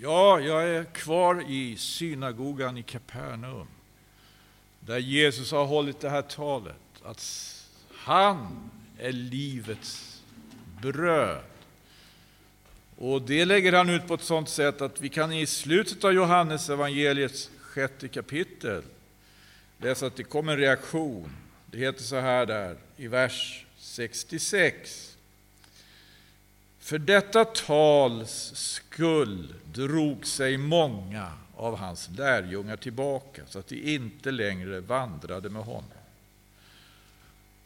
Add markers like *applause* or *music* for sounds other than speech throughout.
Ja, jag är kvar i synagogan i Kapernaum, där Jesus har hållit det här talet, att han är livets bröd. Och det lägger han ut på ett sådant sätt att vi kan i slutet av Johannes evangeliets sjätte kapitel läsa att det kommer en reaktion. Det heter så här där i vers 66. För detta tals skull drog sig många av hans lärjungar tillbaka så att de inte längre vandrade med honom.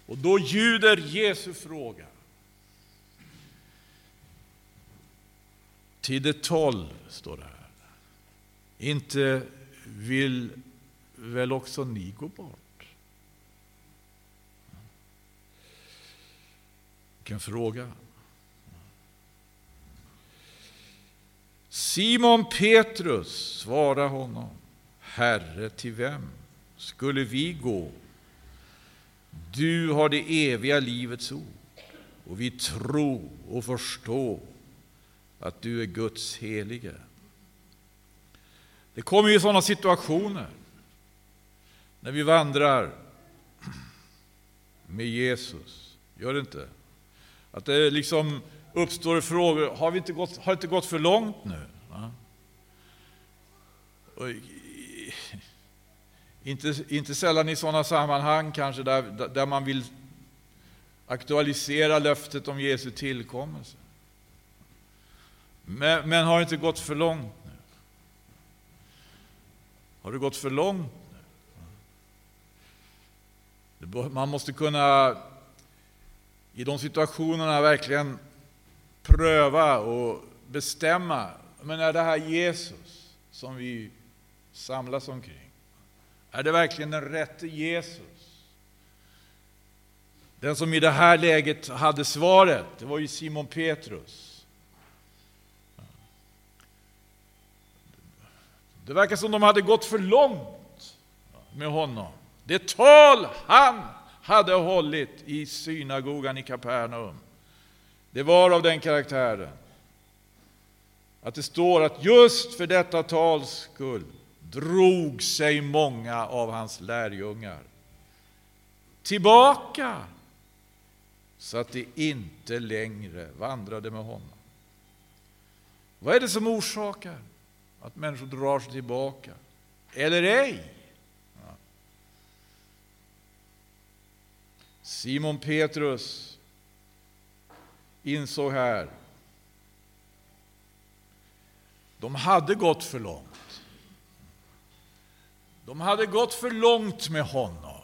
Och då ljuder Jesu fråga till de tolv, står det här. Inte vill väl också ni gå bort? Vilken fråga. Simon Petrus svarade honom, Herre, till vem skulle vi gå? Du har det eviga livets ord och vi tror och förstår att du är Guds helige. Det kommer ju sådana situationer när vi vandrar med Jesus. Gör det inte? Att det liksom uppstår frågor. Har, vi inte gått, har det inte gått för långt nu? Och inte, inte sällan i sådana sammanhang kanske där, där man vill aktualisera löftet om Jesu tillkommelse. Men, men har det inte gått för långt nu? Har det gått för långt nu? Man måste kunna i de situationerna verkligen pröva och bestämma. Men är det här Jesus som vi samlas omkring? Är det verkligen den rätte Jesus? Den som i det här läget hade svaret, det var ju Simon Petrus. Det verkar som de hade gått för långt med honom. Det tal han hade hållit i synagogan i Kapernaum, det var av den karaktären att det står att just för detta tals skull drog sig många av hans lärjungar tillbaka så att de inte längre vandrade med honom. Vad är det som orsakar att människor drar sig tillbaka? Eller ej? Simon Petrus insåg här de hade gått för långt. De hade gått för långt med honom.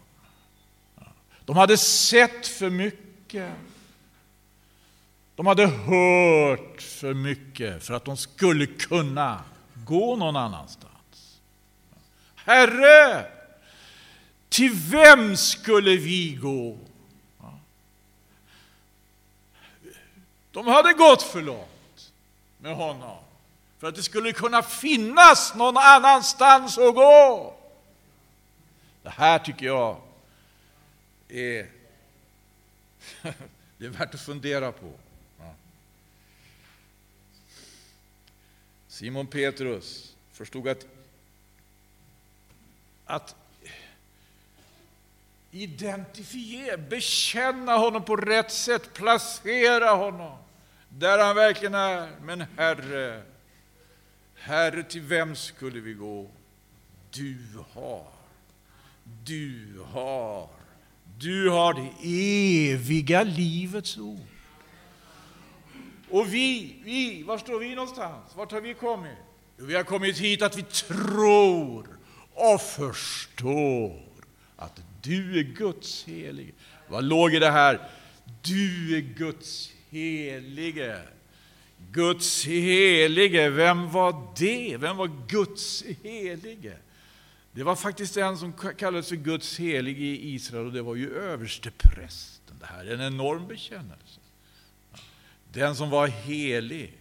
De hade sett för mycket. De hade hört för mycket för att de skulle kunna gå någon annanstans. Herre, till vem skulle vi gå? De hade gått för långt med honom för att det skulle kunna finnas någon annanstans att gå. Det här tycker jag är, *laughs* det är värt att fundera på. Simon Petrus förstod att, att identifiera, bekänna honom på rätt sätt, placera honom där han verkligen är. Men Herre, Herre, till vem skulle vi gå? Du har, du har, du har det eviga livets ord. Och vi, vi, var står vi någonstans? Vart har vi kommit? Jo, Vi har kommit hit att vi tror och förstår att du är Guds helige. Vad låg i det här? Du är Guds helige. Guds helige, vem var det? Vem var Guds helige? Det var faktiskt en som kallades för Guds helige i Israel och det var ju översteprästen. Det här är en enorm bekännelse. Den som var helig,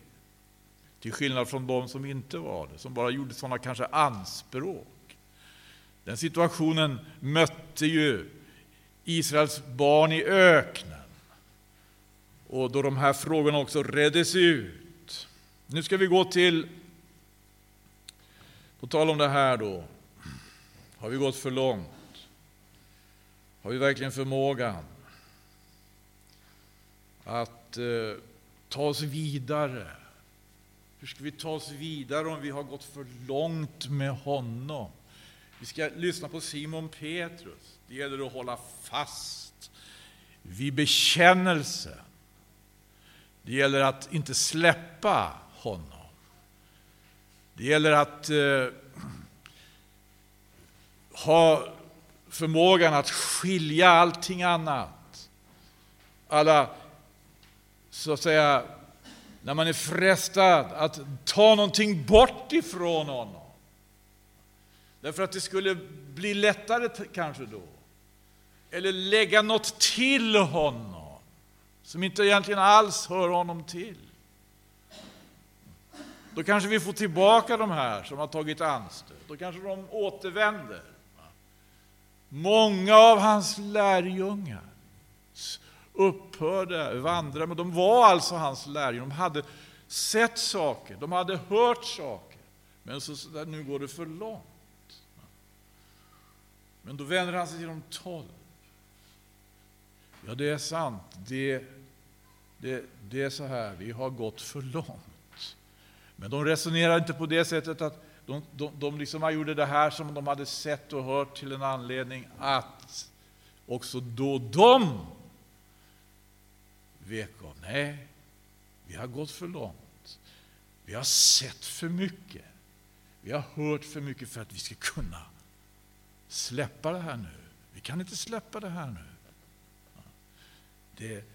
till skillnad från de som inte var det, som bara gjorde sådana kanske anspråk. Den situationen mötte ju Israels barn i öknen. Och då de här frågorna också reddes ut. Nu ska vi gå till På tal om det här då, har vi gått för långt? Har vi verkligen förmågan att eh, ta oss vidare? Hur ska vi ta oss vidare om vi har gått för långt med honom? Vi ska lyssna på Simon Petrus. Det gäller att hålla fast vid bekännelsen. Det gäller att inte släppa honom. Det gäller att eh, ha förmågan att skilja allting annat. Alla, så att säga, när man är frestad att ta någonting bort ifrån honom. Därför att det skulle bli lättare kanske då. Eller lägga något till honom som inte egentligen alls hör honom till. Då kanske vi får tillbaka de här som har tagit anstöt. Då kanske de återvänder. Många av hans lärjungar upphörde vandra, men de var alltså hans lärjungar. De hade sett saker, de hade hört saker. Men så, så där, nu går det för långt. Men då vänder han sig till de tolv. Ja, det är sant. Det, det, det är så här, vi har gått för långt. Men de resonerar inte på det sättet att de, de, de liksom gjorde det här som de hade sett och hört till en anledning att också då de vek av. Nej, vi har gått för långt. Vi har sett för mycket. Vi har hört för mycket för att vi ska kunna släppa det här nu. Vi kan inte släppa det här nu. Det,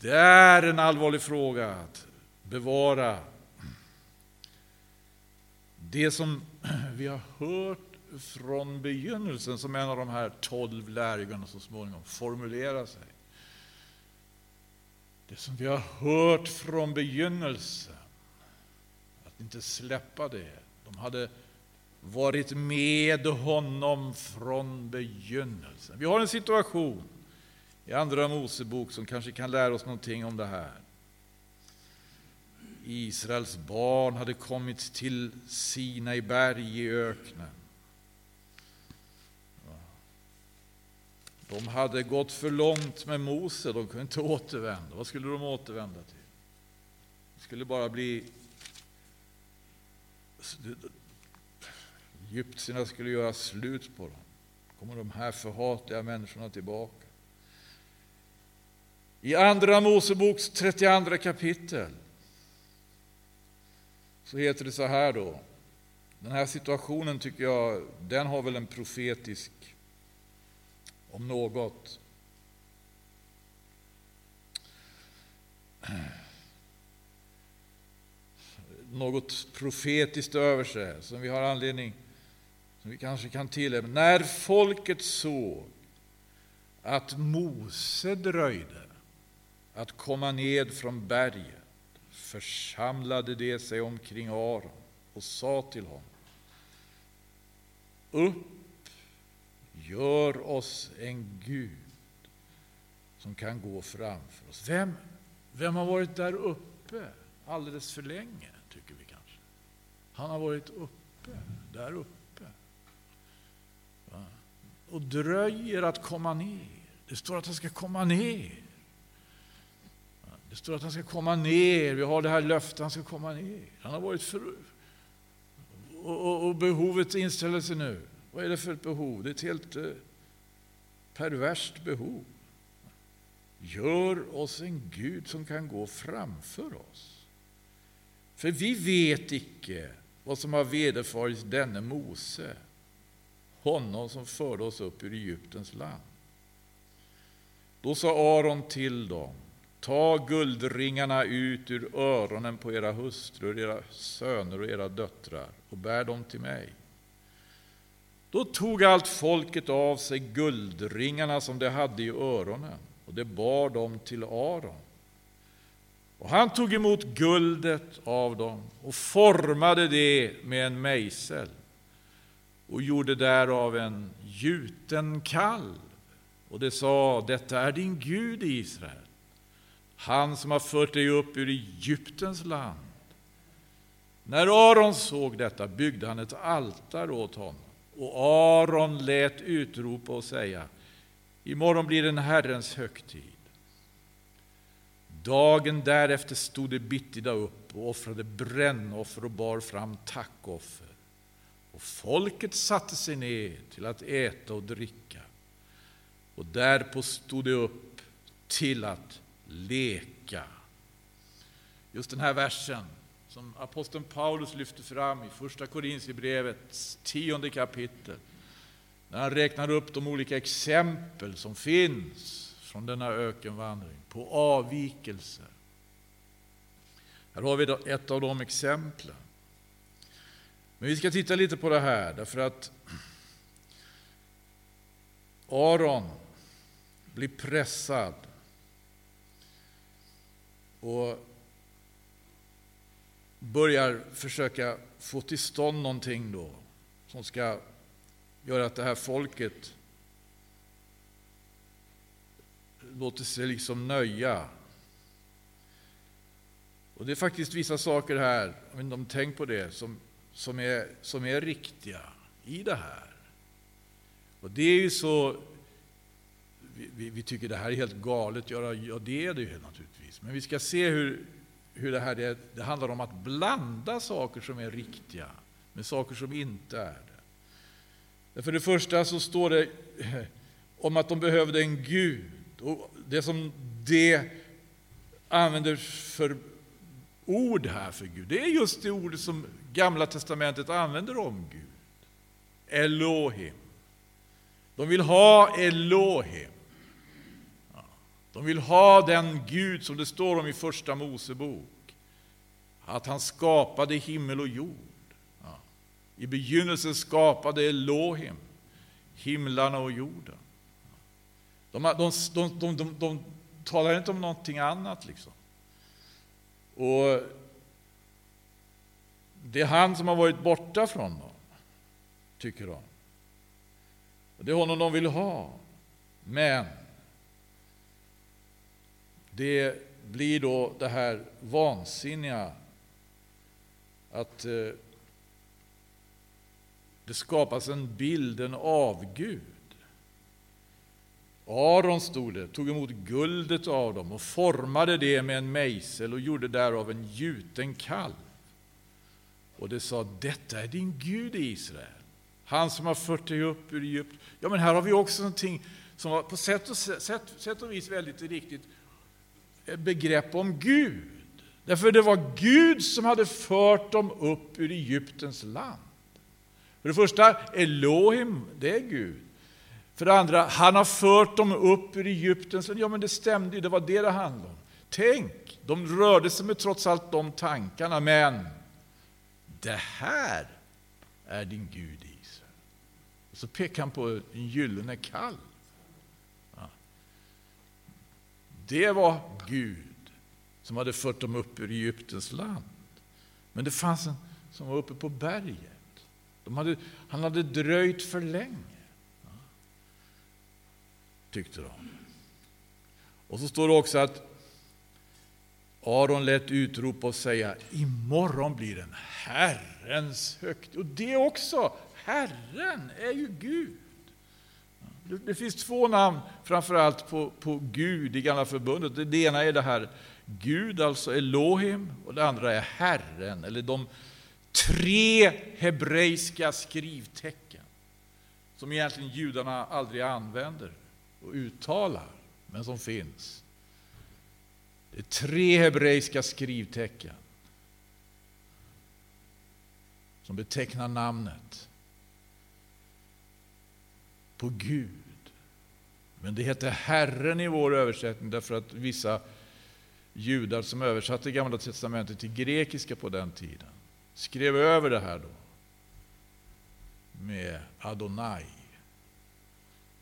det är en allvarlig fråga att bevara det som vi har hört från begynnelsen, som en av de här tolv lärjungarna så småningom formulerar sig. Det som vi har hört från begynnelsen, att inte släppa det. De hade varit med honom från begynnelsen. Vi har en situation i Andra Mosebok som kanske kan lära oss någonting om det här. Israels barn hade kommit till Sinai berg i öknen. De hade gått för långt med Mose, de kunde inte återvända. Vad skulle de återvända till? Det skulle bara bli... Egyptierna skulle göra slut på dem. kommer de här förhatliga människorna tillbaka. I Andra Moseboks 32 kapitel så heter det så här då. Den här situationen tycker jag, den har väl en profetisk, om något. Något profetiskt över sig som vi har anledning, som vi kanske kan tillämpa. När folket såg att Mose dröjde att komma ned från berget församlade de sig omkring Aron och sa till honom Upp, gör oss en Gud som kan gå framför oss. Vem, vem har varit där uppe alldeles för länge, tycker vi kanske? Han har varit uppe, där uppe. Va? Och dröjer att komma ner. Det står att han ska komma ner. Det står att han ska komma ner. Vi har det här löftet, han ska komma ner. Han har varit för... Och, och, och behovet inställer sig nu. Vad är det för ett behov? Det är ett helt eh, perverst behov. Gör oss en Gud som kan gå framför oss. För vi vet icke vad som har vederfarits denne Mose, honom som förde oss upp ur Egyptens land. Då sa Aron till dem Ta guldringarna ut ur öronen på era hustrur, era söner och era döttrar och bär dem till mig. Då tog allt folket av sig guldringarna som de hade i öronen och de bar dem till Aron. Och han tog emot guldet av dem och formade det med en mejsel och gjorde därav en gjuten kalv. Och det sa, detta är din Gud Israel han som har fört dig upp ur Egyptens land. När Aron såg detta byggde han ett altare åt honom. Och Aron lät utropa och säga, imorgon blir det en Herrens högtid. Dagen därefter stod de bittida upp och offrade brännoffer och bar fram tackoffer. Och folket satte sig ner till att äta och dricka. Och därpå stod de upp till att leka. Just den här versen som aposteln Paulus lyfter fram i Första Korinthierbrevets tionde kapitel. När han räknar upp de olika exempel som finns från denna ökenvandring på avvikelser. Här har vi ett av de exemplen. Men vi ska titta lite på det här därför att Aron blir pressad och börjar försöka få till stånd någonting då som ska göra att det här folket låter sig liksom nöja. Och Det är faktiskt vissa saker här, om de tänkt på det, som, som, är, som är riktiga i det här. Och det är ju så... Vi, vi tycker det här är helt galet, ja, ja det är det ju naturligtvis. Men vi ska se hur, hur det här det, det handlar om att blanda saker som är riktiga med saker som inte är det. För det första så står det *laughs* om att de behövde en Gud. Och det som det använder för ord här för Gud, det är just det ord som Gamla Testamentet använder om Gud. Elohim. De vill ha Elohim. De vill ha den Gud som det står om i Första Mosebok. Att han skapade himmel och jord. Ja. I begynnelsen skapade Elohim himlarna och jorden. De, de, de, de, de talar inte om någonting annat. liksom. Och Det är han som har varit borta från dem, tycker de. Det är honom de vill ha. Men det blir då det här vansinniga att eh, det skapas en bild, en avgud. Aron, stod det, tog emot guldet av dem och formade det med en mejsel och gjorde därav en gjuten kalv. Och det sa, detta är din Gud Israel, han som har fört dig upp ur Egypten. Ja, men här har vi också någonting som var på sätt och, sätt, sätt och vis väldigt riktigt begrepp om Gud. Därför det var Gud som hade fört dem upp ur Egyptens land. För det första, Elohim, det är Gud. För det andra, han har fört dem upp ur Egyptens land. Ja, men det stämde ju, det var det det handlade om. Tänk, de rörde sig med trots allt de tankarna, men det här är din Gud Israel. Och så pekar han på en gyllene kalv. Det var Gud som hade fört dem upp ur Egyptens land. Men det fanns en som var uppe på berget. De hade, han hade dröjt för länge, tyckte de. Och så står det också att Aron lät utropa och säga imorgon blir en Herrens högtid. Och det också, Herren är ju Gud. Det finns två namn framförallt på, på Gud i Gamla förbundet. Det ena är det här Gud, alltså Elohim, och det andra är Herren, eller de tre hebreiska skrivtecken som egentligen judarna aldrig använder och uttalar, men som finns. Det är tre hebreiska skrivtecken som betecknar namnet på Gud. Men det heter Herren i vår översättning därför att vissa judar som översatte Gamla testamentet till grekiska på den tiden skrev över det här då med Adonai.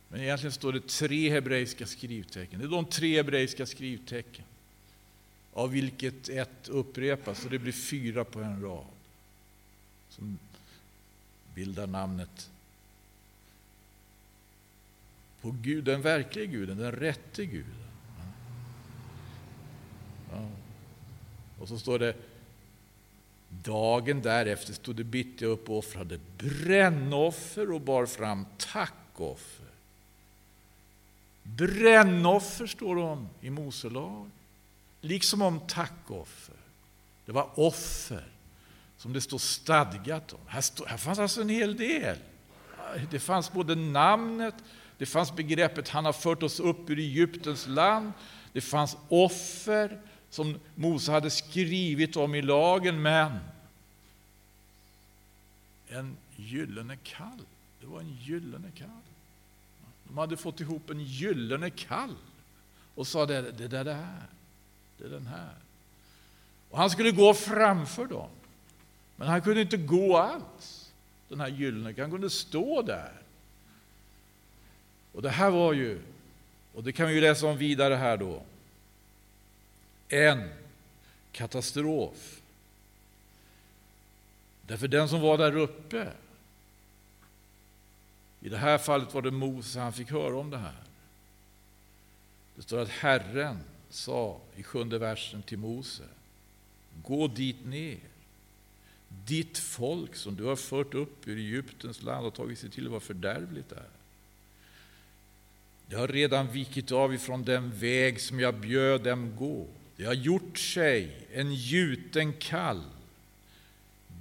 Men egentligen står det tre hebreiska skrivtecken. Det är de tre hebreiska skrivtecken av vilket ett upprepas, och det blir fyra på en rad som bildar namnet på Gud, den verkliga guden, den rätte guden. Ja. Och så står det Dagen därefter stod de bitte upp och offrade brännoffer och bar fram tackoffer. Brännoffer står det om i Mose lag, liksom om tackoffer. Det var offer som det står stadgat om. Här, stod, här fanns alltså en hel del. Det fanns både namnet, det fanns begreppet han har fört oss upp ur Egyptens land, det fanns offer som Mose hade skrivit om i lagen, men en gyllene kall. Det var en gyllene kall. De hade fått ihop en gyllene kall och sa det, det där det här, det är den här. Och han skulle gå framför dem. Men han kunde inte gå alls, den här gyllene Han kunde stå där. Och det här var ju, och det kan vi läsa om vidare här då, en katastrof. Därför den som var där uppe, i det här fallet var det Mose, han fick höra om det här. Det står att Herren sa i sjunde versen till Mose, gå dit ner. Ditt folk som du har fört upp ur Egyptens land och tagit sig till att vara fördärvligt där. De har redan vikit av ifrån den väg som jag bjöd dem gå. Det har gjort sig en gjuten kall.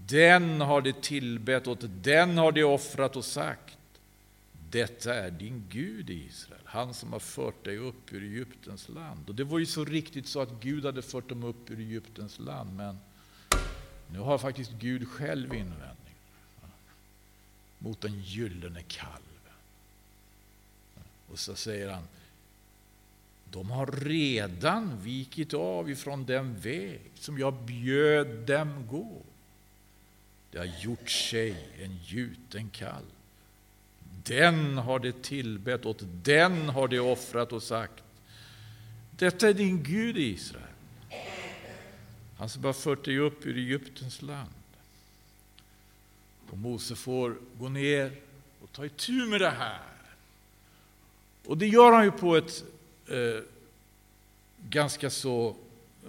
Den har de tillbett, åt den har de offrat och sagt. Detta är din Gud Israel, han som har fört dig upp ur Egyptens land. Och det var ju så riktigt så att Gud hade fört dem upp ur Egyptens land, men nu har faktiskt Gud själv invändning mot den gyllene kall. Och så säger han, de har redan vikit av ifrån den väg som jag bjöd dem gå. Det har gjort sig en gjuten kalv. Den har det tillbett, åt den har det offrat och sagt, detta är din Gud Israel. Han som har fört dig upp ur Egyptens land. Och Mose får gå ner och ta itu med det här. Och det gör han ju på ett eh, ganska så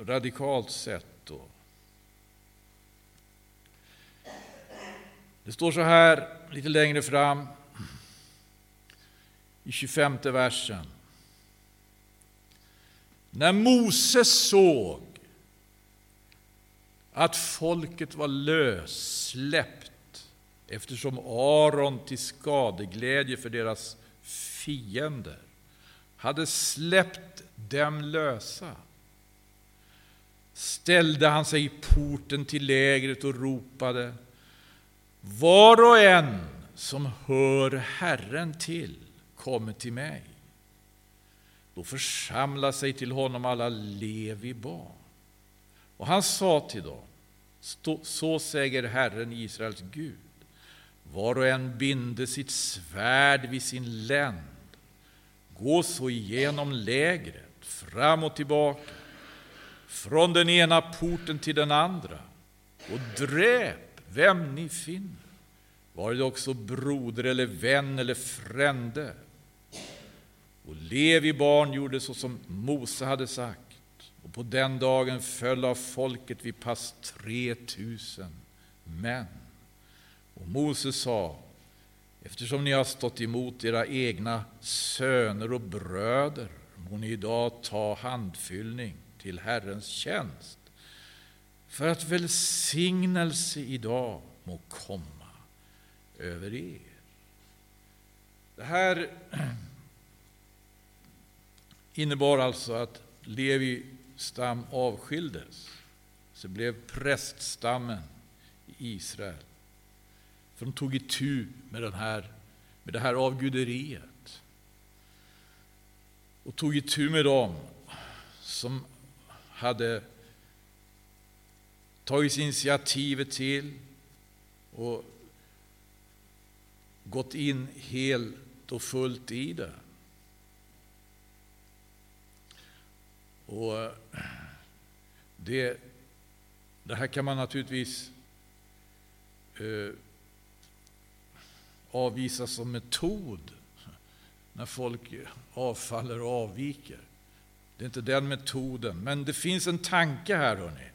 radikalt sätt. Då. Det står så här lite längre fram i 25 versen. När Moses såg att folket var lössläppt eftersom Aron till skadeglädje för deras fiender hade släppt dem lösa ställde han sig i porten till lägret och ropade Var och en som hör Herren till kommer till mig. Då församlade sig till honom alla Levi barn. Och han sa till dem Så säger Herren Israels Gud var och en binde sitt svärd vid sin länd Gå så igenom lägret, fram och tillbaka, från den ena porten till den andra, och dräp vem ni finner, var det också broder eller vän eller frände. Och Levi barn gjorde så som Mose hade sagt, och på den dagen föll av folket vid pass tre tusen män. Och Moses sa, Eftersom ni har stått emot era egna söner och bröder må ni idag ta handfyllning till Herrens tjänst för att välsignelse idag må komma över er. Det här innebar alltså att Levi stam avskildes. Så blev präststammen i Israel. För de tog itu med, den här, med det här avguderiet. Och tog itu med dem som hade tagit initiativet till och gått in helt och fullt i det. Och det, det här kan man naturligtvis eh, avvisas som metod när folk avfaller och avviker. Det är inte den metoden, men det finns en tanke här, hörni.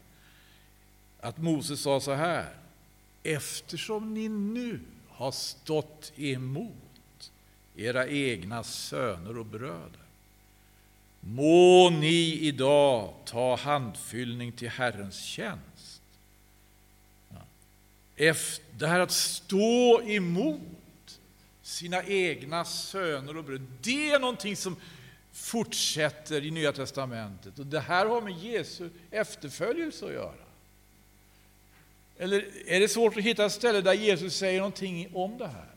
att Moses sa så här. Eftersom ni nu har stått emot era egna söner och bröder må ni idag ta handfyllning till Herrens tjänst. Efter det här att stå emot sina egna söner och bröder, det är någonting som fortsätter i Nya testamentet. Och Det här har med Jesu efterföljelse att göra. Eller är det svårt att hitta ett ställe där Jesus säger någonting om det här?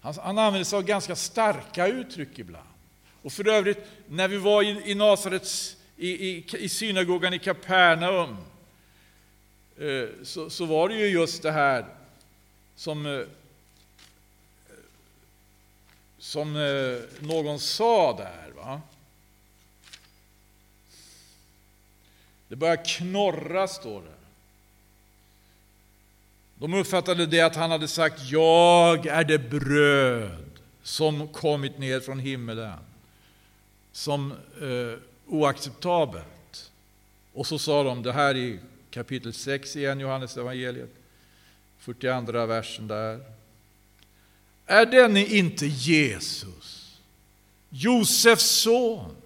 Han, han använder sig av ganska starka uttryck ibland. Och för övrigt, när vi var i, i Nasarets, i, i, i synagogan i Kapernaum, eh, så, så var det ju just det här som, eh, som eh, någon sa där. Va? Det börjar knorra, står det. De uppfattade det att han hade sagt Jag är det bröd som kommit ner från himmelen som eh, oacceptabelt. Och så sa de det här i kapitel 6 igen, Johannes evangeliet, 42 versen där. Är denne inte Jesus, Josefs son,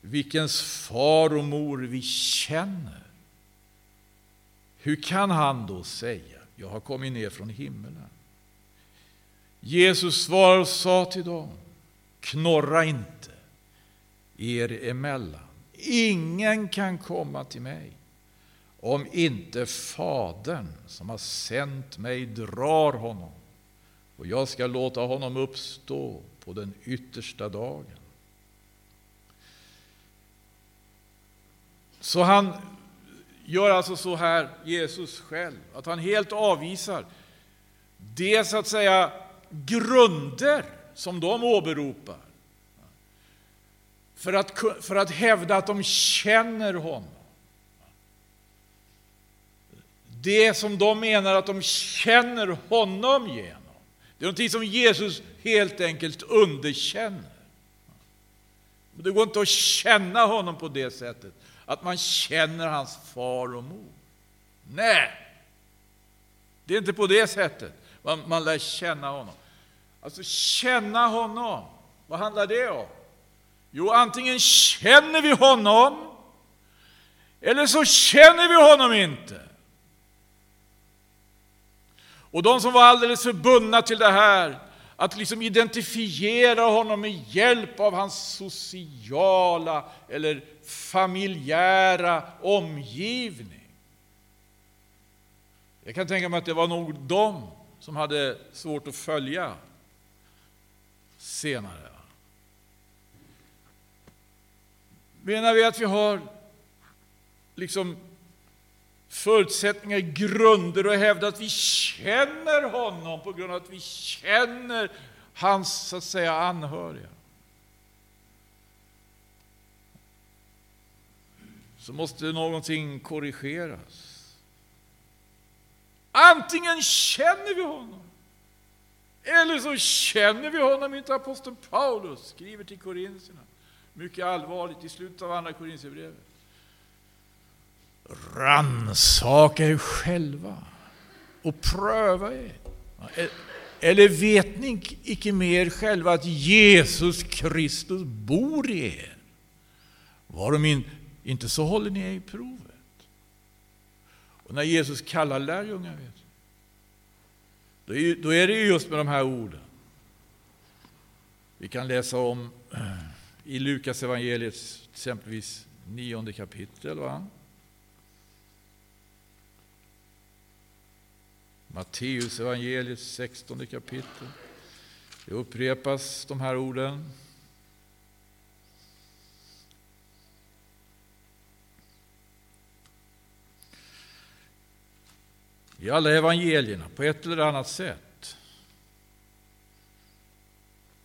vilkens far och mor vi känner? Hur kan han då säga, jag har kommit ner från himmelen? Jesus svarade och sa till dem, knorra inte er emellan. Ingen kan komma till mig om inte Fadern som har sänt mig drar honom och jag ska låta honom uppstå på den yttersta dagen. Så han gör alltså så här, Jesus själv, att han helt avvisar det så att säga grunder som de åberopar för att, för att hävda att de känner honom. Det som de menar att de känner honom genom, det är någonting som Jesus helt enkelt underkänner. Det går inte att känna honom på det sättet, att man känner hans far och mor. Nej, det är inte på det sättet man, man lär känna honom. Alltså känna honom, vad handlar det om? Jo, antingen känner vi honom eller så känner vi honom inte. Och de som var alldeles för bundna till det här, att liksom identifiera honom med hjälp av hans sociala eller familjära omgivning. Jag kan tänka mig att det var nog de som hade svårt att följa senare. Menar vi att vi har liksom förutsättningar, grunder och hävda att vi känner honom på grund av att vi känner hans så att säga anhöriga. Så måste någonting korrigeras. Antingen känner vi honom eller så känner vi honom inte. Aposteln Paulus skriver till korintierna mycket allvarligt i slutet av Andra Korinthierbrevet. Rannsaka er själva och pröva er. Eller vet ni icke mer själva att Jesus Kristus bor i er? Varom in, inte så håller ni er i provet. Och när Jesus kallar lärjungar, vet då är, då är det just med de här orden. Vi kan läsa om *clears throat* i Lukas evangeliet, exempelvis nionde kapitel. Va? Matteus evangeliet sextonde kapitel. Det upprepas de här orden. I alla evangelierna på ett eller annat sätt.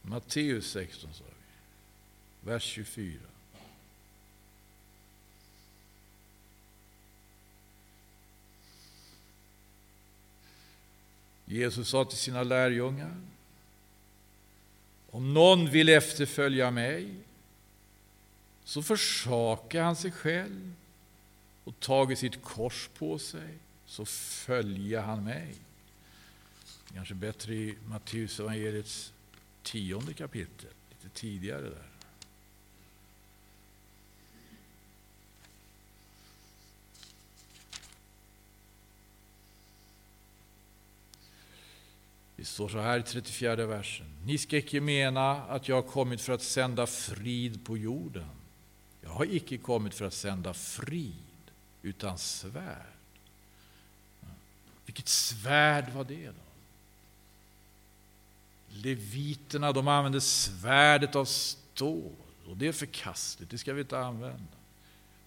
Matteus 16 sa vi vers 24. Jesus sa till sina lärjungar Om någon vill efterfölja mig så försakar han sig själv och tagit sitt kors på sig, så följer han mig. Kanske bättre i Matteus evangeliets tionde kapitel, lite tidigare där. Det står så här i 34 versen. Ni ska icke mena att jag har kommit för att sända frid på jorden. Jag har icke kommit för att sända frid, utan svärd. Vilket svärd var det då? Leviterna de använde svärdet av stål och det är förkastligt, det ska vi inte använda.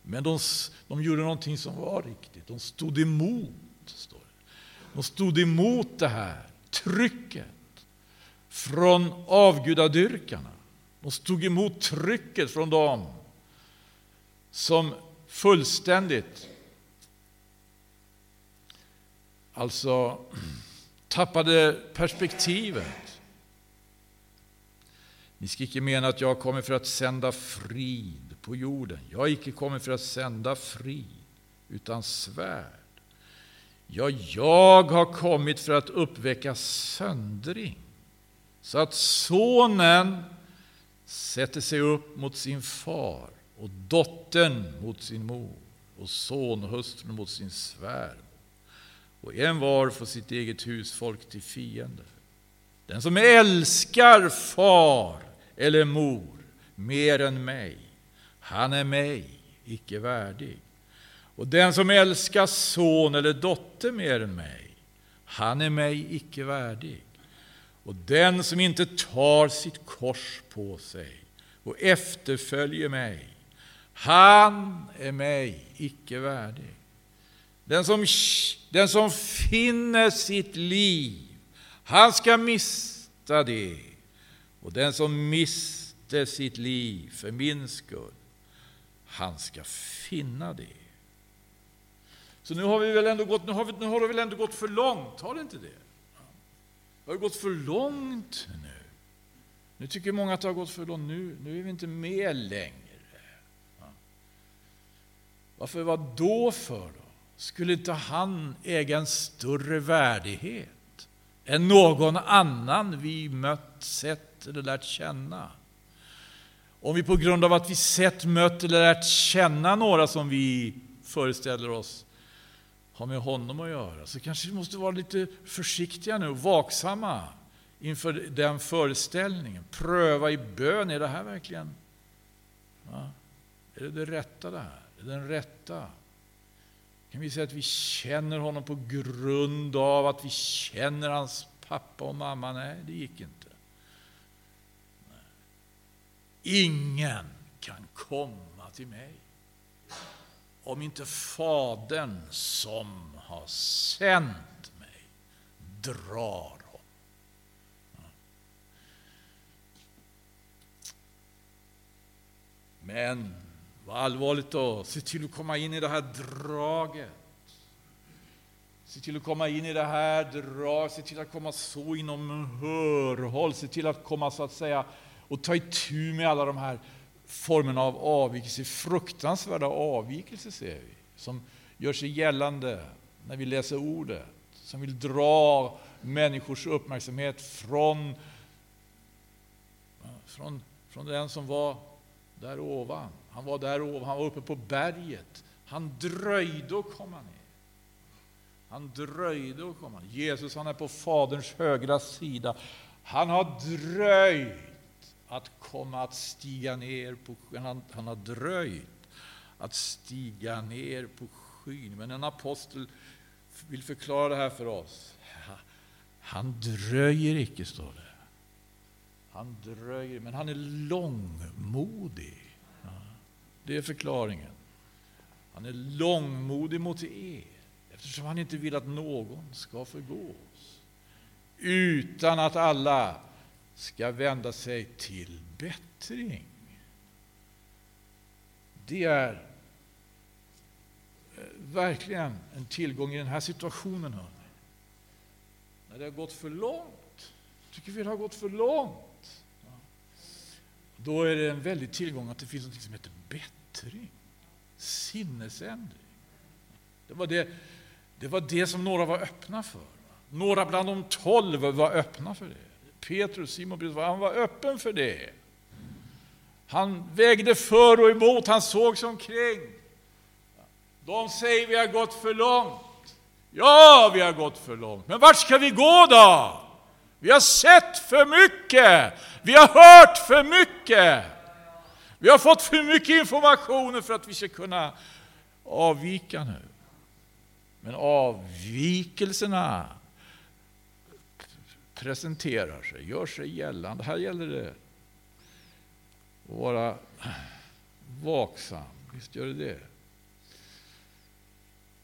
Men de, de gjorde någonting som var riktigt, de stod emot. Står det. De stod emot det här trycket från avgudadyrkarna. De stod emot trycket från dem som fullständigt alltså tappade perspektivet. Ni ska icke mena att jag kommer för att sända frid på jorden. Jag har icke kommit för att sända frid, utan svärd. Ja, jag har kommit för att uppväcka söndring, så att sonen sätter sig upp mot sin far och dottern mot sin mor och sonhustrun mot sin svärmor. Och en var får sitt eget husfolk till fiende. Den som älskar far eller mor mer än mig, han är mig icke värdig. Och den som älskar son eller dotter mer än mig, han är mig icke värdig. Och den som inte tar sitt kors på sig och efterföljer mig, han är mig icke värdig. Den som, den som finner sitt liv, han ska mista det. Och den som mister sitt liv för min skull, han ska finna det. Så nu har vi väl ändå gått, nu har, vi, nu har det väl ändå gått för långt, har det inte det? Har det gått för långt nu? Nu tycker många att det har gått för långt, nu, nu är vi inte med längre. Varför, vad då för då? Skulle inte han äga en större värdighet än någon annan vi mött, sett eller lärt känna? Om vi på grund av att vi sett, mött eller lärt känna några som vi föreställer oss har med honom att göra, så kanske vi måste vara lite försiktiga nu och vaksamma inför den föreställningen. Pröva i bön, är det här verkligen ja, är det det rätta det här? Är det den rätta? Kan vi säga att vi känner honom på grund av att vi känner hans pappa och mamma? Nej, det gick inte. Nej. Ingen kan komma till mig om inte Fadern som har sänt mig drar honom. Men vad allvarligt då, se till att komma in i det här draget. Se till att komma in i det här draget, se till att komma så inom hörhåll, se till att komma så att säga och ta itu med alla de här formerna av avvikelse, fruktansvärda avvikelser ser vi, som gör sig gällande när vi läser ordet, som vill dra människors uppmärksamhet från, från, från den som var där ovan. Han var där ovan, han var uppe på berget. Han dröjde att komma ner. Han dröjde att komma ner. Jesus han är på Faderns högra sida. Han har dröjt att komma att stiga ner på han, han har dröjt att stiga ner på skyn. Men en apostel vill förklara det här för oss. Han dröjer icke, står det. Han dröjer, men han är långmodig. Ja, det är förklaringen. Han är långmodig mot er, eftersom han inte vill att någon ska förgås. Utan att alla ska vända sig till bättring. Det är eh, verkligen en tillgång i den här situationen. Hörni. När det har gått för långt, tycker vi det har gått för långt, då är det en väldig tillgång att det finns något som heter bättring, sinnesändring. Det var det, det var det som några var öppna för. Några bland de tolv var öppna för det. Petrus, Simon Petrus, han var öppen för det. Han vägde för och emot, han såg sig omkring. De säger vi har gått för långt. Ja, vi har gått för långt. Men vart ska vi gå då? Vi har sett för mycket. Vi har hört för mycket. Vi har fått för mycket information för att vi ska kunna avvika nu. Men avvikelserna presenterar sig, gör sig gällande. Här gäller det att vara vaksam. Visst gör det det.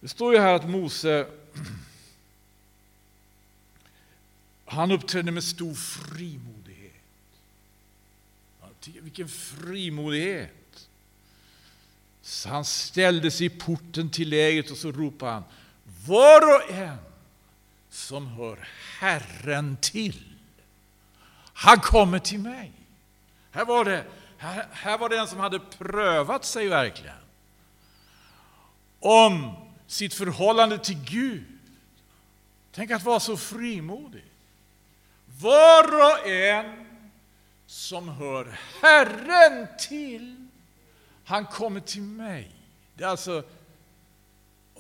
Det står ju här att Mose han uppträdde med stor frimodighet. Vilken frimodighet! Så han ställde sig i porten till lägret och så ropade han Var och en som hör Herren till, han kommer till mig. Här var det, här, här var det en som hade prövat sig verkligen. Om sitt förhållande till Gud. Tänk att vara så frimodig. Var och en som hör Herren till, han kommer till mig. Det är alltså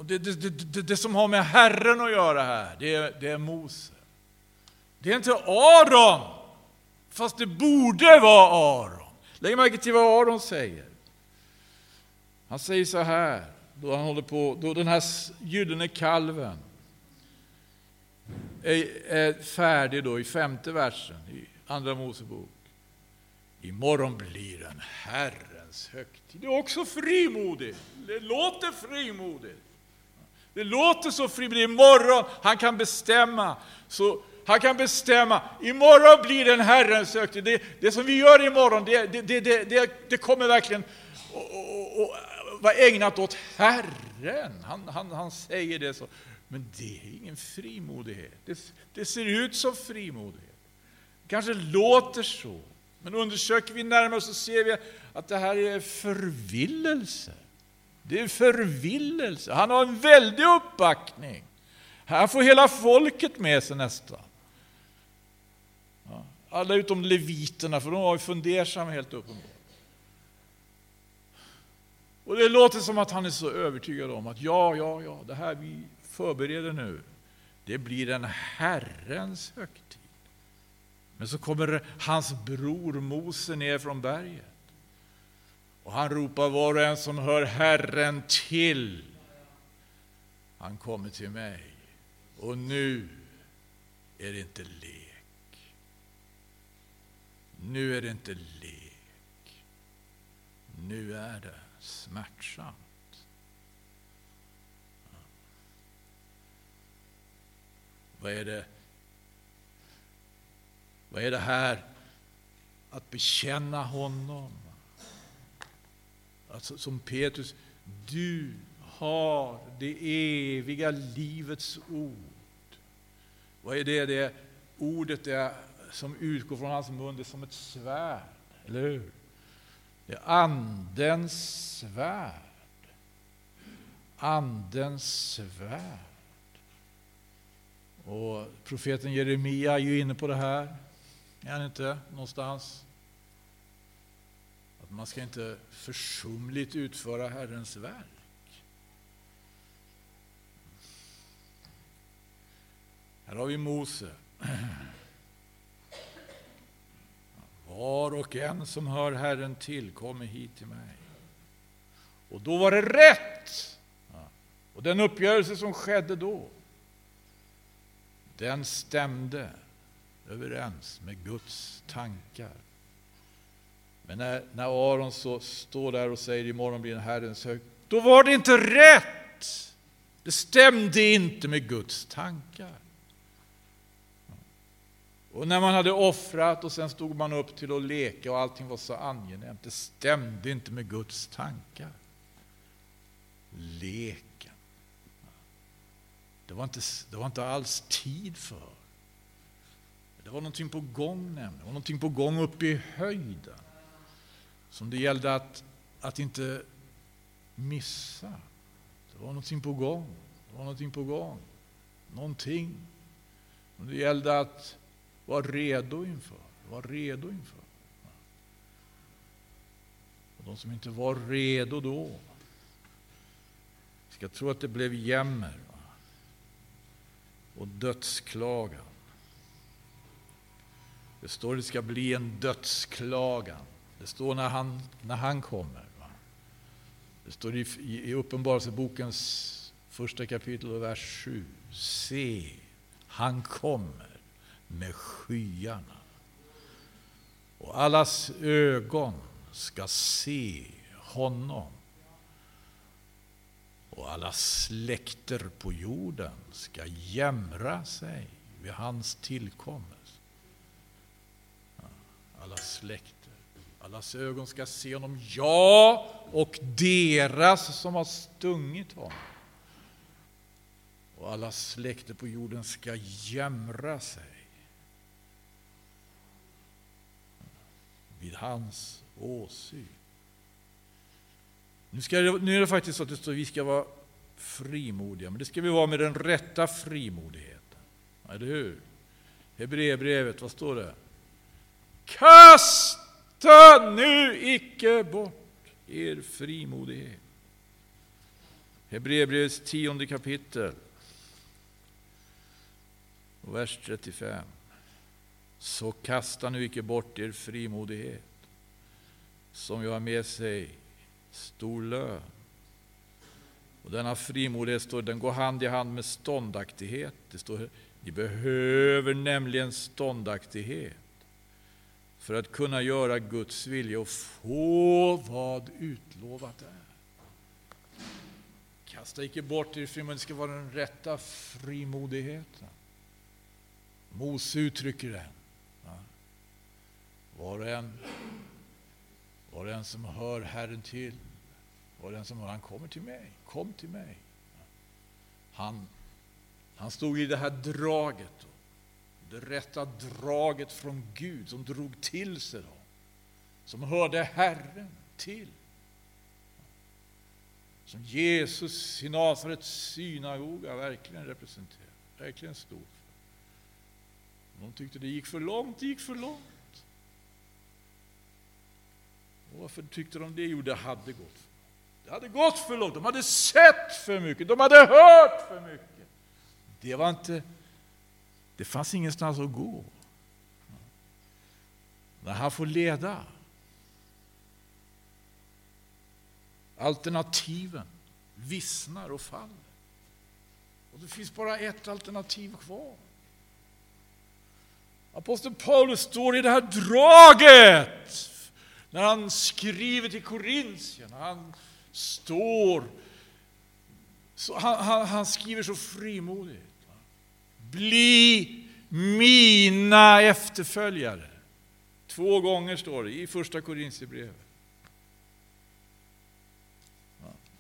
det, det, det, det, som har med Herren att göra här, det är, det är Mose. Det är inte Aron, fast det borde vara Aron. Lägg märke till vad Aron säger. Han säger så här, då han håller på, då den här gyllene kalven är, är färdig då i femte versen i Andra Mosebok. Imorgon blir en Herrens högtid. Det är också frimodigt. Det låter frimodigt. Det låter så frimodigt. Imorgon, han kan bestämma. Så han kan bestämma, imorgon blir det en Herrens högtid. Det, det som vi gör imorgon, det, det, det, det, det kommer verkligen att vara ägnat åt Herren. Han, han, han säger det så. Men det är ingen frimodighet. Det, det ser ut som frimodighet. Det kanske låter så. Men undersöker vi närmare så ser vi att det här är förvillelse. Det är förvillelse. Han har en väldig uppbackning. Här får hela folket med sig nästan. Alla utom leviterna, för de var fundersamma helt uppenbart. Och det låter som att han är så övertygad om att ja, ja, ja, det här vi förbereder nu, det blir en Herrens högtid. Men så kommer hans bror Mose ner från berget. Och han ropar var och en som hör Herren till. Han kommer till mig. Och nu är det inte lek. Nu är det inte lek. Nu är det smärtsamt. Vad är det? Vad är det här att bekänna honom? Alltså, som Petrus, du har det eviga livets ord. Vad är det? Det ordet är, som utgår från hans mun, det är som ett svärd, eller hur? Det är Andens svärd. Andens svärd. Och profeten Jeremia är ju inne på det här, är han inte? Någonstans. Man ska inte försumligt utföra Herrens verk. Här har vi Mose. Var och en som hör Herren till kommer hit till mig. Och då var det rätt. Och den uppgörelse som skedde då, den stämde överens med Guds tankar. Men när, när Aron så står där och säger imorgon blir en Herrens hög, då var det inte rätt. Det stämde inte med Guds tankar. Och när man hade offrat och sen stod man upp till att leka och allting var så angenämt, det stämde inte med Guds tankar. Leken. Det var inte, det var inte alls tid för. Det var någonting på gång nämligen, det var någonting på gång uppe i höjden. Som det gällde att, att inte missa. Det var någonting på gång. Det var någonting på gång. Någonting. som det gällde att vara redo inför. Var redo inför. Och de som inte var redo då ska tro att det blev jämmer och dödsklagan. Det står att det ska bli en dödsklagan. Det står när han, när han kommer. Va? Det står i, i Uppenbarelsebokens första kapitel och vers 7. Se, han kommer med skyarna. Och allas ögon ska se honom. Och alla släkter på jorden ska jämra sig vid hans tillkommelse. Alla släkter. Allas ögon ska se honom, ja, och deras som har stungit honom. Och alla släkter på jorden ska jämra sig vid hans åsyn. Nu, ska nu är det faktiskt så att det står att vi ska vara frimodiga, men det ska vi vara med den rätta frimodigheten. Eller hur? Hebreerbrevet, vad står det? KAST! Ta nu icke bort er frimodighet. Hebreerbrevets tionde kapitel, vers 35. Så kasta nu icke bort er frimodighet, som ju har med sig stor lön. Och denna frimodighet står, den går hand i hand med ståndaktighet. Det står, ni behöver nämligen ståndaktighet för att kunna göra Guds vilja och få vad utlovat är. Kasta icke bort er frimodighet, det ska vara den rätta frimodigheten. Mose uttrycker den. Var och en, var och en som hör Herren till, var och en som hör, han kommer till mig, kom till mig. Han, han stod i det här draget, det rätta draget från Gud som drog till sig dem, som hörde Herren till. Som Jesus i Nasarets synagoga verkligen representerar, verkligen stod för. De tyckte det gick för långt, det gick för långt. Och varför tyckte de det? Jo, det hade gått för långt. Det hade gått för långt. De hade sett för mycket. De hade hört för mycket. Det var inte... Det fanns ingenstans att gå. När han får leda. Alternativen vissnar och faller. Och det finns bara ett alternativ kvar. Aposteln Paulus står i det här draget när han skriver till Korintierna, han står, så han, han, han skriver så frimodigt. Bli mina efterföljare. Två gånger står det i första Korintierbrevet.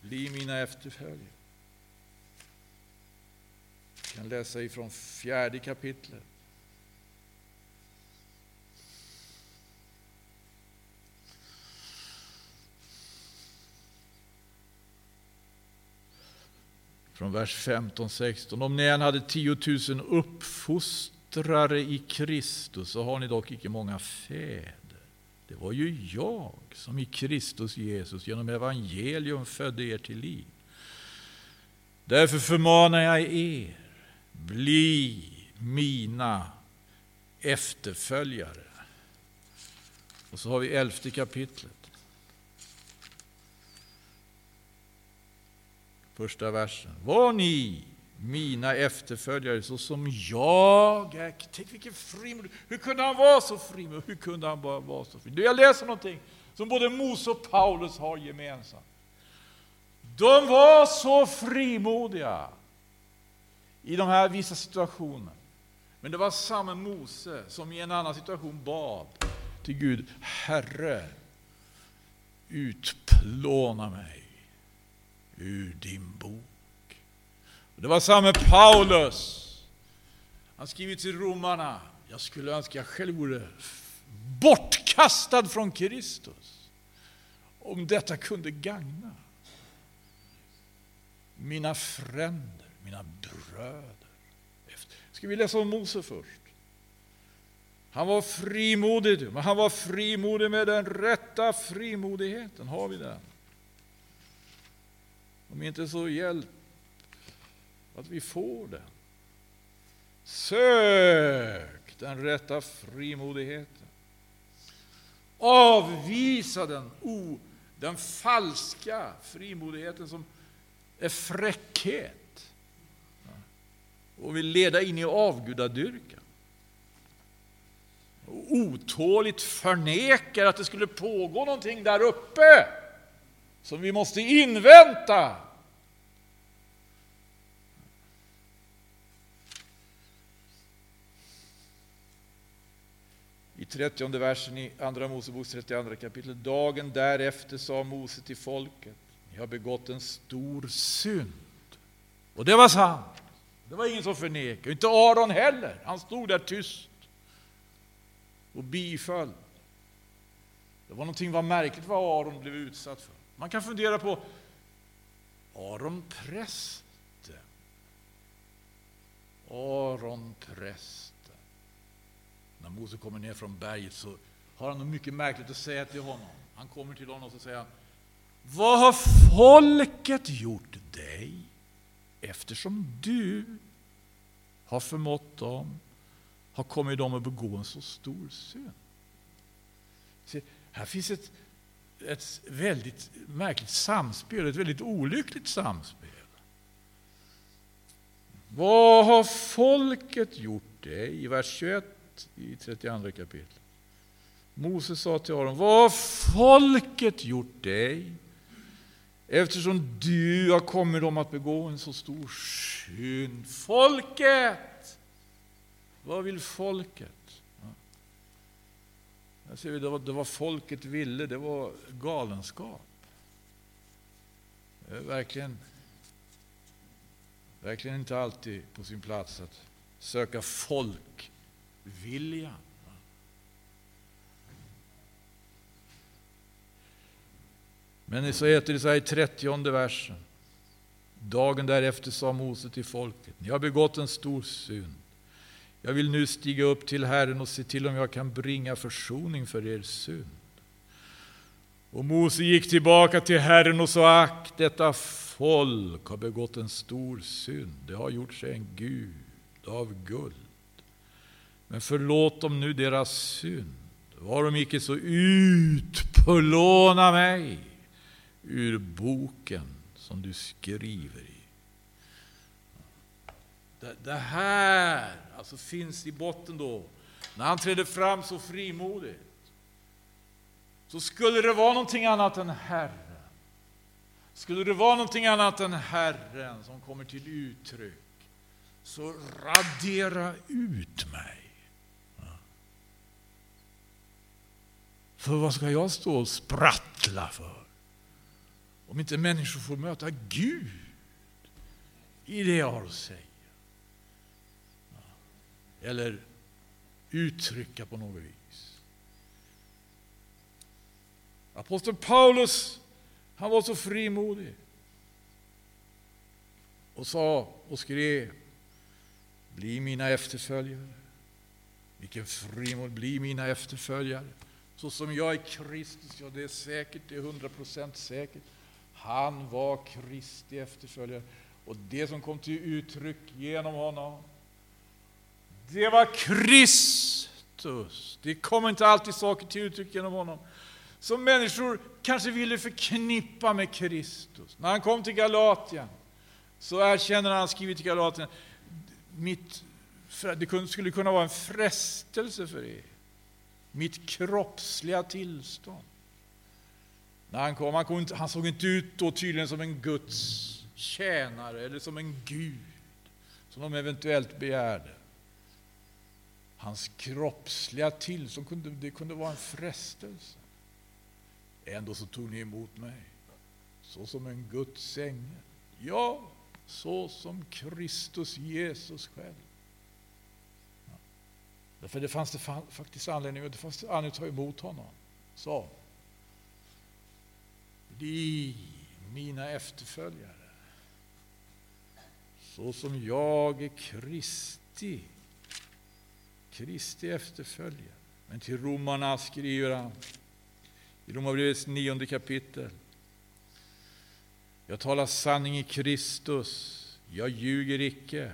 Bli mina efterföljare. Vi kan läsa ifrån fjärde kapitlet. Från vers 15-16. Om ni än hade 10 000 uppfostrare i Kristus så har ni dock icke många fäder. Det var ju jag som i Kristus Jesus genom evangelium födde er till liv. Därför förmanar jag er, bli mina efterföljare. Och så har vi elfte kapitlet. Första versen. Var ni mina efterföljare så som jag är. Tänk vilken frimodig. Hur kunde han vara så frimodig? Hur kunde han bara vara så frimodig? Jag läser någonting som både Mose och Paulus har gemensamt. De var så frimodiga i de här vissa situationerna. Men det var samma Mose som i en annan situation bad till Gud, Herre, utplåna mig ur din bok. Det var samme Paulus. Han skriver till romarna, jag skulle önska jag själv vore bortkastad från Kristus. Om detta kunde gagna. mina fränder, mina bröder. Ska vi läsa om Mose först? Han var frimodig, men han var frimodig med den rätta frimodigheten. Har vi den? Om inte så hjälp att vi får den. Sök den rätta frimodigheten. Avvisa den, o, den falska frimodigheten som är fräckhet och vill leda in i avgudadyrkan. Och otåligt förnekar att det skulle pågå någonting där uppe som vi måste invänta. I 30 versen i Andra Moseboks 32 kapitel. Dagen därefter sa Mose till folket, ni har begått en stor synd. Och det var sant. Det var ingen som förnekade, inte Aron heller. Han stod där tyst och biföll. Det var någonting var märkligt vad Aron blev utsatt för. Man kan fundera på Aron prästen. Aron prästen. När Mose kommer ner från berget så har han något mycket märkligt att säga till honom. Han kommer till honom och säger Vad har folket gjort dig eftersom du har förmått dem, har kommit dem att begå en så stor synd? Se, här finns ett ett väldigt märkligt samspel, ett väldigt olyckligt samspel. Vad har folket gjort dig? I vers 21 i 32 kapitel. Moses sa till Aron, vad har folket gjort dig? Eftersom du har kommit dem att begå en så stor synd. Folket! Vad vill folket? Där ser vi, det, var, det var folket ville, det var galenskap. Det är verkligen, verkligen inte alltid på sin plats att söka folkviljan. Men så heter det så här i 30 versen. Dagen därefter sa Mose till folket, ni har begått en stor synd. Jag vill nu stiga upp till Herren och se till om jag kan bringa försoning för er synd. Och Mose gick tillbaka till Herren och sa, ack, detta folk har begått en stor synd. Det har gjort sig en gud av guld. Men förlåt dem nu deras synd. Var de icke så utplåna mig ur boken som du skriver i. Det, det här alltså finns i botten då, när han trädde fram så frimodigt, så skulle det vara någonting annat än Herren. Skulle det vara någonting annat än Herren som kommer till uttryck, så radera ut mig. För vad ska jag stå och sprattla för? Om inte människor får möta Gud i det jag har att säga eller uttrycka på något vis. Aposteln Paulus, han var så frimodig och sa och skrev Bli mina efterföljare. Vilken frimod, bli mina efterföljare. Så som jag är Kristus, ja det är säkert, det är hundra procent säkert. Han var Kristi efterföljare. Och det som kom till uttryck genom honom, det var Kristus. Det kom inte alltid saker till uttryck genom honom som människor kanske ville förknippa med Kristus. När han kom till Galatien så erkänner han, skrivit till Galatien, mitt, det skulle kunna vara en frestelse för er. Mitt kroppsliga tillstånd. När han kom, han, kom inte, han såg inte ut då tydligen som en Guds tjänare eller som en Gud, som de eventuellt begärde. Hans kroppsliga tillstånd kunde, det kunde vara en frestelse. Ändå så tog ni emot mig så som en Guds ängel. Ja, så som Kristus Jesus själv. Ja. Därför det fanns det faktiskt anledning, det fanns anledning att ta emot honom. Så. Bli mina efterföljare. så som jag är Kristi, Kristi efterföljare. Men till romarna skriver han i Romarbrevets nionde kapitel. Jag talar sanning i Kristus, jag ljuger icke.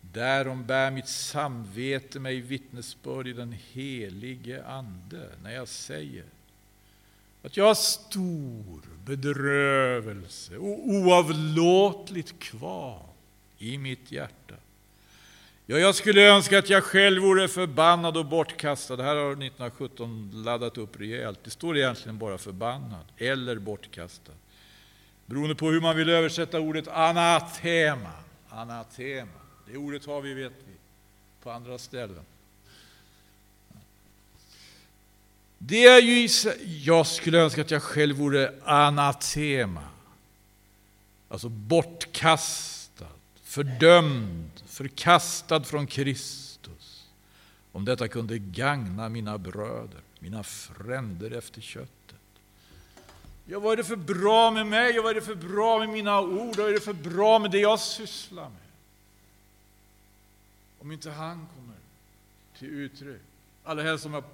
Därom bär mitt samvete mig vittnesbörd i den helige Ande när jag säger att jag har stor bedrövelse och oavlåtligt kvar i mitt hjärta. Ja, jag skulle önska att jag själv vore förbannad och bortkastad. Här har 1917 laddat upp rejält. Det står egentligen bara förbannad eller bortkastad. Beroende på hur man vill översätta ordet anatema. Anatema. Det ordet har vi, vet vi, på andra ställen. Det är ju, jag skulle önska att jag själv vore anatema. Alltså bortkastad, fördömd, förkastad från Kristus. Om detta kunde gagna mina bröder, mina fränder efter köttet. Ja, vad är det för bra med mig? Ja, vad är det för bra med mina ord? Vad är det för bra med det jag sysslar med? Om inte han kommer till uttryck. Allra helst om jag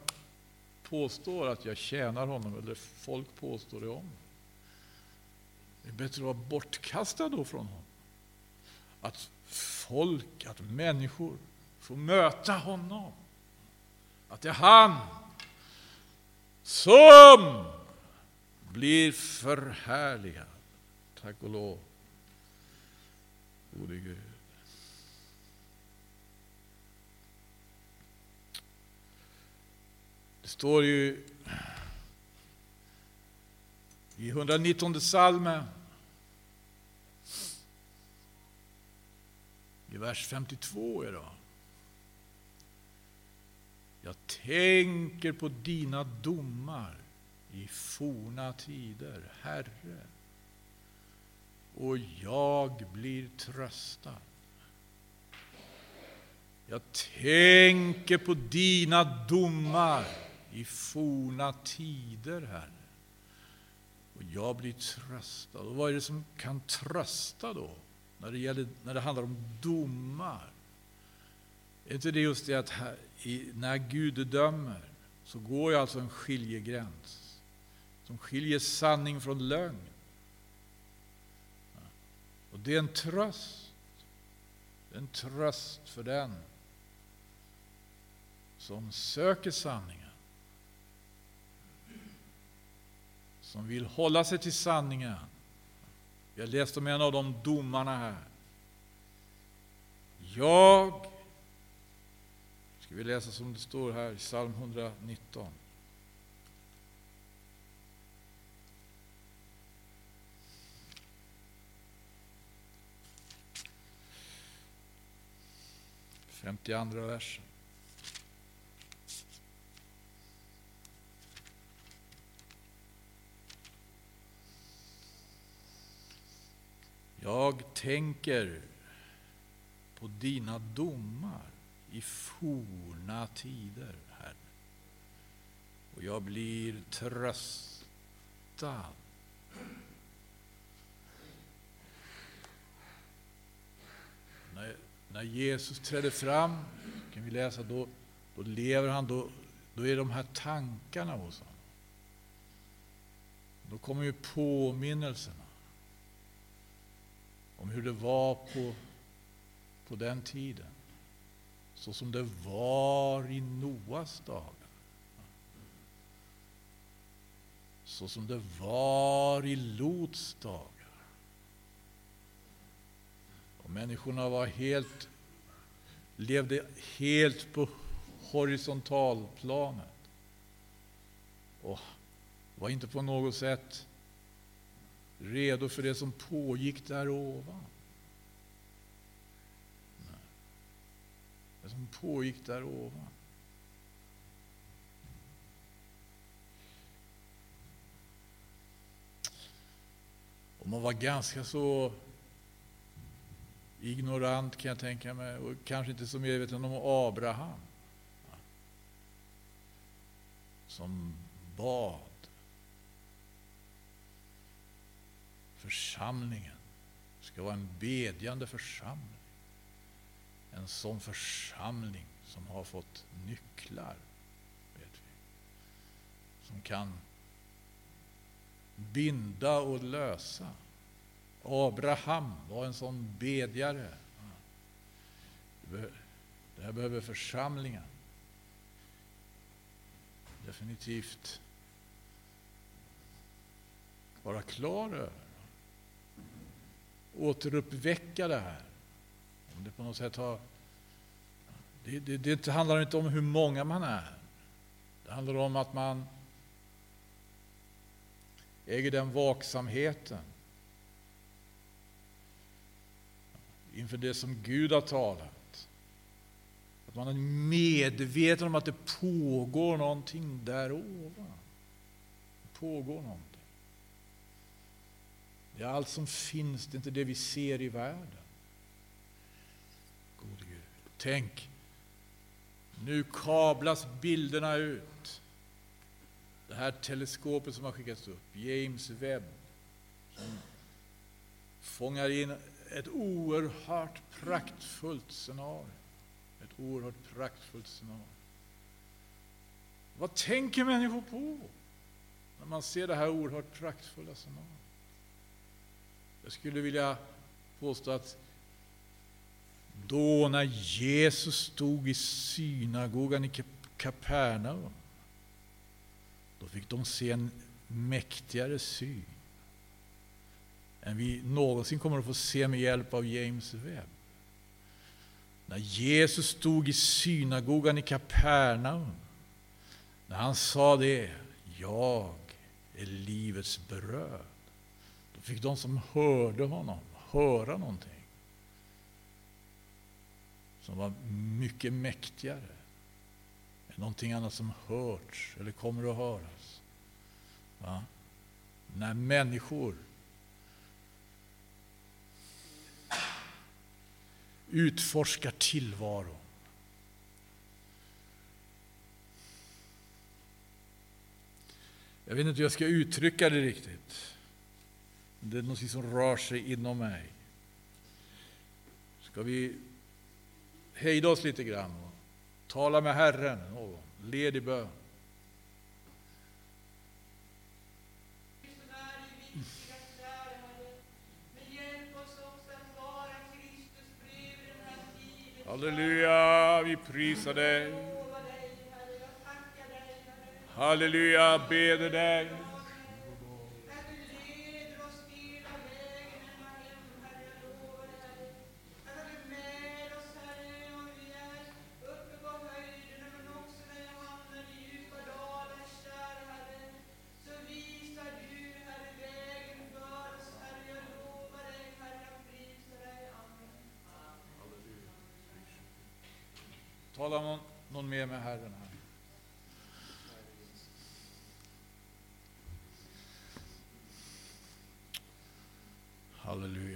påstår att jag tjänar honom, eller folk påstår det om Det är bättre att vara bortkastad då från honom. Att folk, att människor får möta honom. Att det är han som blir förhärligad. Tack och lov, gode Gud. Det står ju i 119 salmen i vers 52 idag. Jag tänker på dina domar i forna tider, Herre, och jag blir tröstad. Jag tänker på dina domar i forna tider, Herre. Och jag blir tröstad. Och vad är det som kan trösta då, när det, gäller, när det handlar om domar? Är inte det just det att här, i, när Gud dömer så går ju alltså en skiljegräns som skiljer sanning från lögn. Och det är en tröst. Det är en tröst för den som söker sanningen. Som vill hålla sig till sanningen. Jag läste om en av de domarna här. Jag, ska vi läsa som det står här i psalm 119. Femtioandra versen. Jag tänker på dina domar i forna tider, Herre. Och jag blir tröstad. När, när Jesus trädde fram, kan vi läsa, då, då lever han, då, då är de här tankarna hos honom. Då kommer ju påminnelserna om hur det var på, på den tiden. Så som det var i Noas dagar. Så som det var i Lots dagar. Och människorna var helt, levde helt på horisontalplanet. Och var inte på något sätt redo för det som pågick där ovan. Det som pågick där ovan. Och man var ganska så ignorant kan jag tänka mig och kanske inte så medveten om Abraham. Som bad församlingen ska vara en bedjande församling. En sån församling som har fått nycklar, vet vi. Som kan binda och lösa. Abraham var en sån bedjare. Det här behöver församlingen definitivt vara klar över. Återuppväcka det här. Om det på något sätt har... Det, det, det handlar inte om hur många man är. Det handlar om att man äger den vaksamheten inför det som Gud har talat. Att man är medveten om att det pågår någonting där ovan. Det pågår någonting. Det är allt som finns, det är inte det vi ser i världen. Gode Gud. Tänk, nu kablas bilderna ut. Det här teleskopet som har skickats upp, James Webb, som fångar in ett oerhört praktfullt scenario. Ett oerhört praktfullt scenario. Vad tänker människor på när man ser det här oerhört praktfulla scenariot? Jag skulle vilja påstå att då när Jesus stod i synagogan i Kapernaum, då fick de se en mäktigare syn än vi någonsin kommer att få se med hjälp av James Webb. När Jesus stod i synagogan i Kapernaum, när han sa det, jag är livets bröd fick de som hörde honom höra någonting som var mycket mäktigare än någonting annat som hörts eller kommer att höras. Va? När människor utforskar tillvaron Jag vet inte hur jag ska uttrycka det riktigt. Det är något som rör sig inom mig. Ska vi hejda oss lite grann och tala med Herren någon, led i bön. Halleluja, vi prisar dig. Halleluja, beder dig. Tala någon, någon mer med Herren här. Halleluja.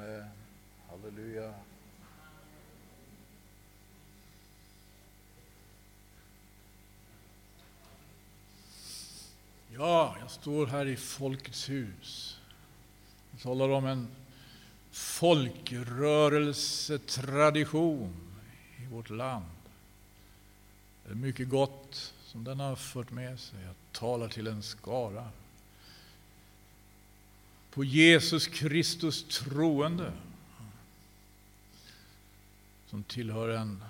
Amen. Halleluja. Ja, jag står här i Folkets hus. Jag talar om en folkrörelsetradition i vårt land. Det är mycket gott som den har fört med sig. Jag talar till en skara på Jesus Kristus troende som tillhör en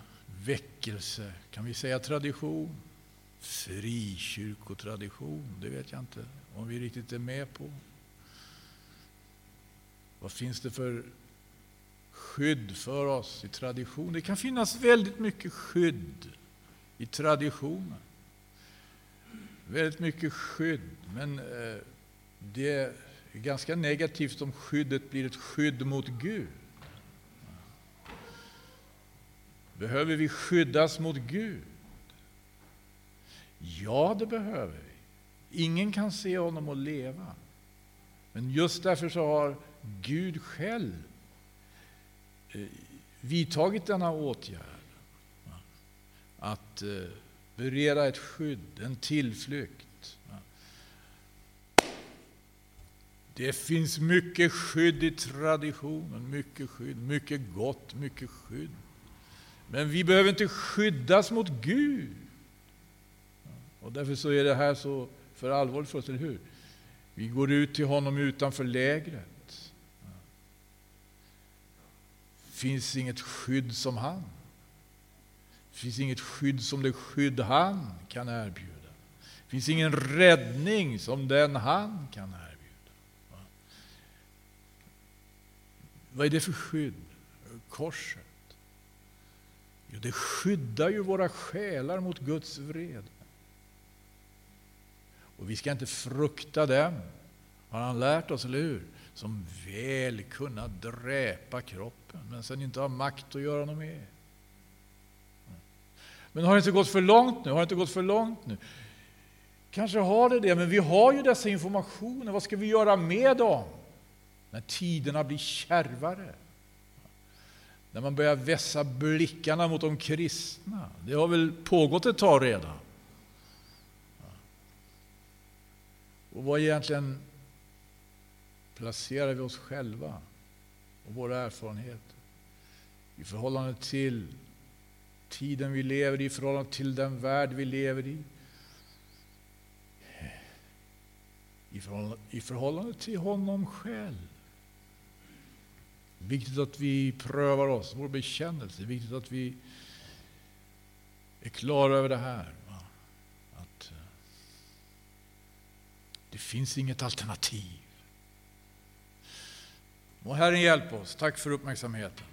väckelse, kan vi säga tradition? Frikyrkotradition, det vet jag inte om vi riktigt är med på. Vad finns det för skydd för oss i tradition? Det kan finnas väldigt mycket skydd i traditionen. Väldigt mycket skydd, men eh, det det är ganska negativt om skyddet blir ett skydd mot Gud. Behöver vi skyddas mot Gud? Ja, det behöver vi. Ingen kan se honom och leva. Men just därför så har Gud själv eh, vidtagit denna åtgärd. Att eh, bereda ett skydd, en tillflykt. Det finns mycket skydd i traditionen, mycket skydd, mycket gott, mycket skydd. Men vi behöver inte skyddas mot Gud. Och därför så är det här så för allvarligt för oss, eller hur? Vi går ut till honom utanför lägret. Det finns inget skydd som han. Det finns inget skydd som det skydd han kan erbjuda. Det finns ingen räddning som den han kan erbjuda. Vad är det för skydd? Korset. Jo, det skyddar ju våra själar mot Guds vrede. Och vi ska inte frukta dem, har han lärt oss, eller hur? Som väl kunna dräpa kroppen, men sen inte har makt att göra något mer. Men har det inte gått för långt nu? Har det inte gått för långt nu? Kanske har det det, men vi har ju dessa informationer. Vad ska vi göra med dem? När tiderna blir kärvare. När man börjar vässa blickarna mot de kristna. Det har väl pågått ett tag redan. Och vad egentligen placerar vi oss själva och våra erfarenheter i förhållande till tiden vi lever i, i förhållande till den värld vi lever i? I förhållande, i förhållande till honom själv. Viktigt att vi prövar oss, vår bekännelse. Viktigt att vi är klara över det här. Att eh, det finns inget alternativ. Må Herren hjälpa oss. Tack för uppmärksamheten.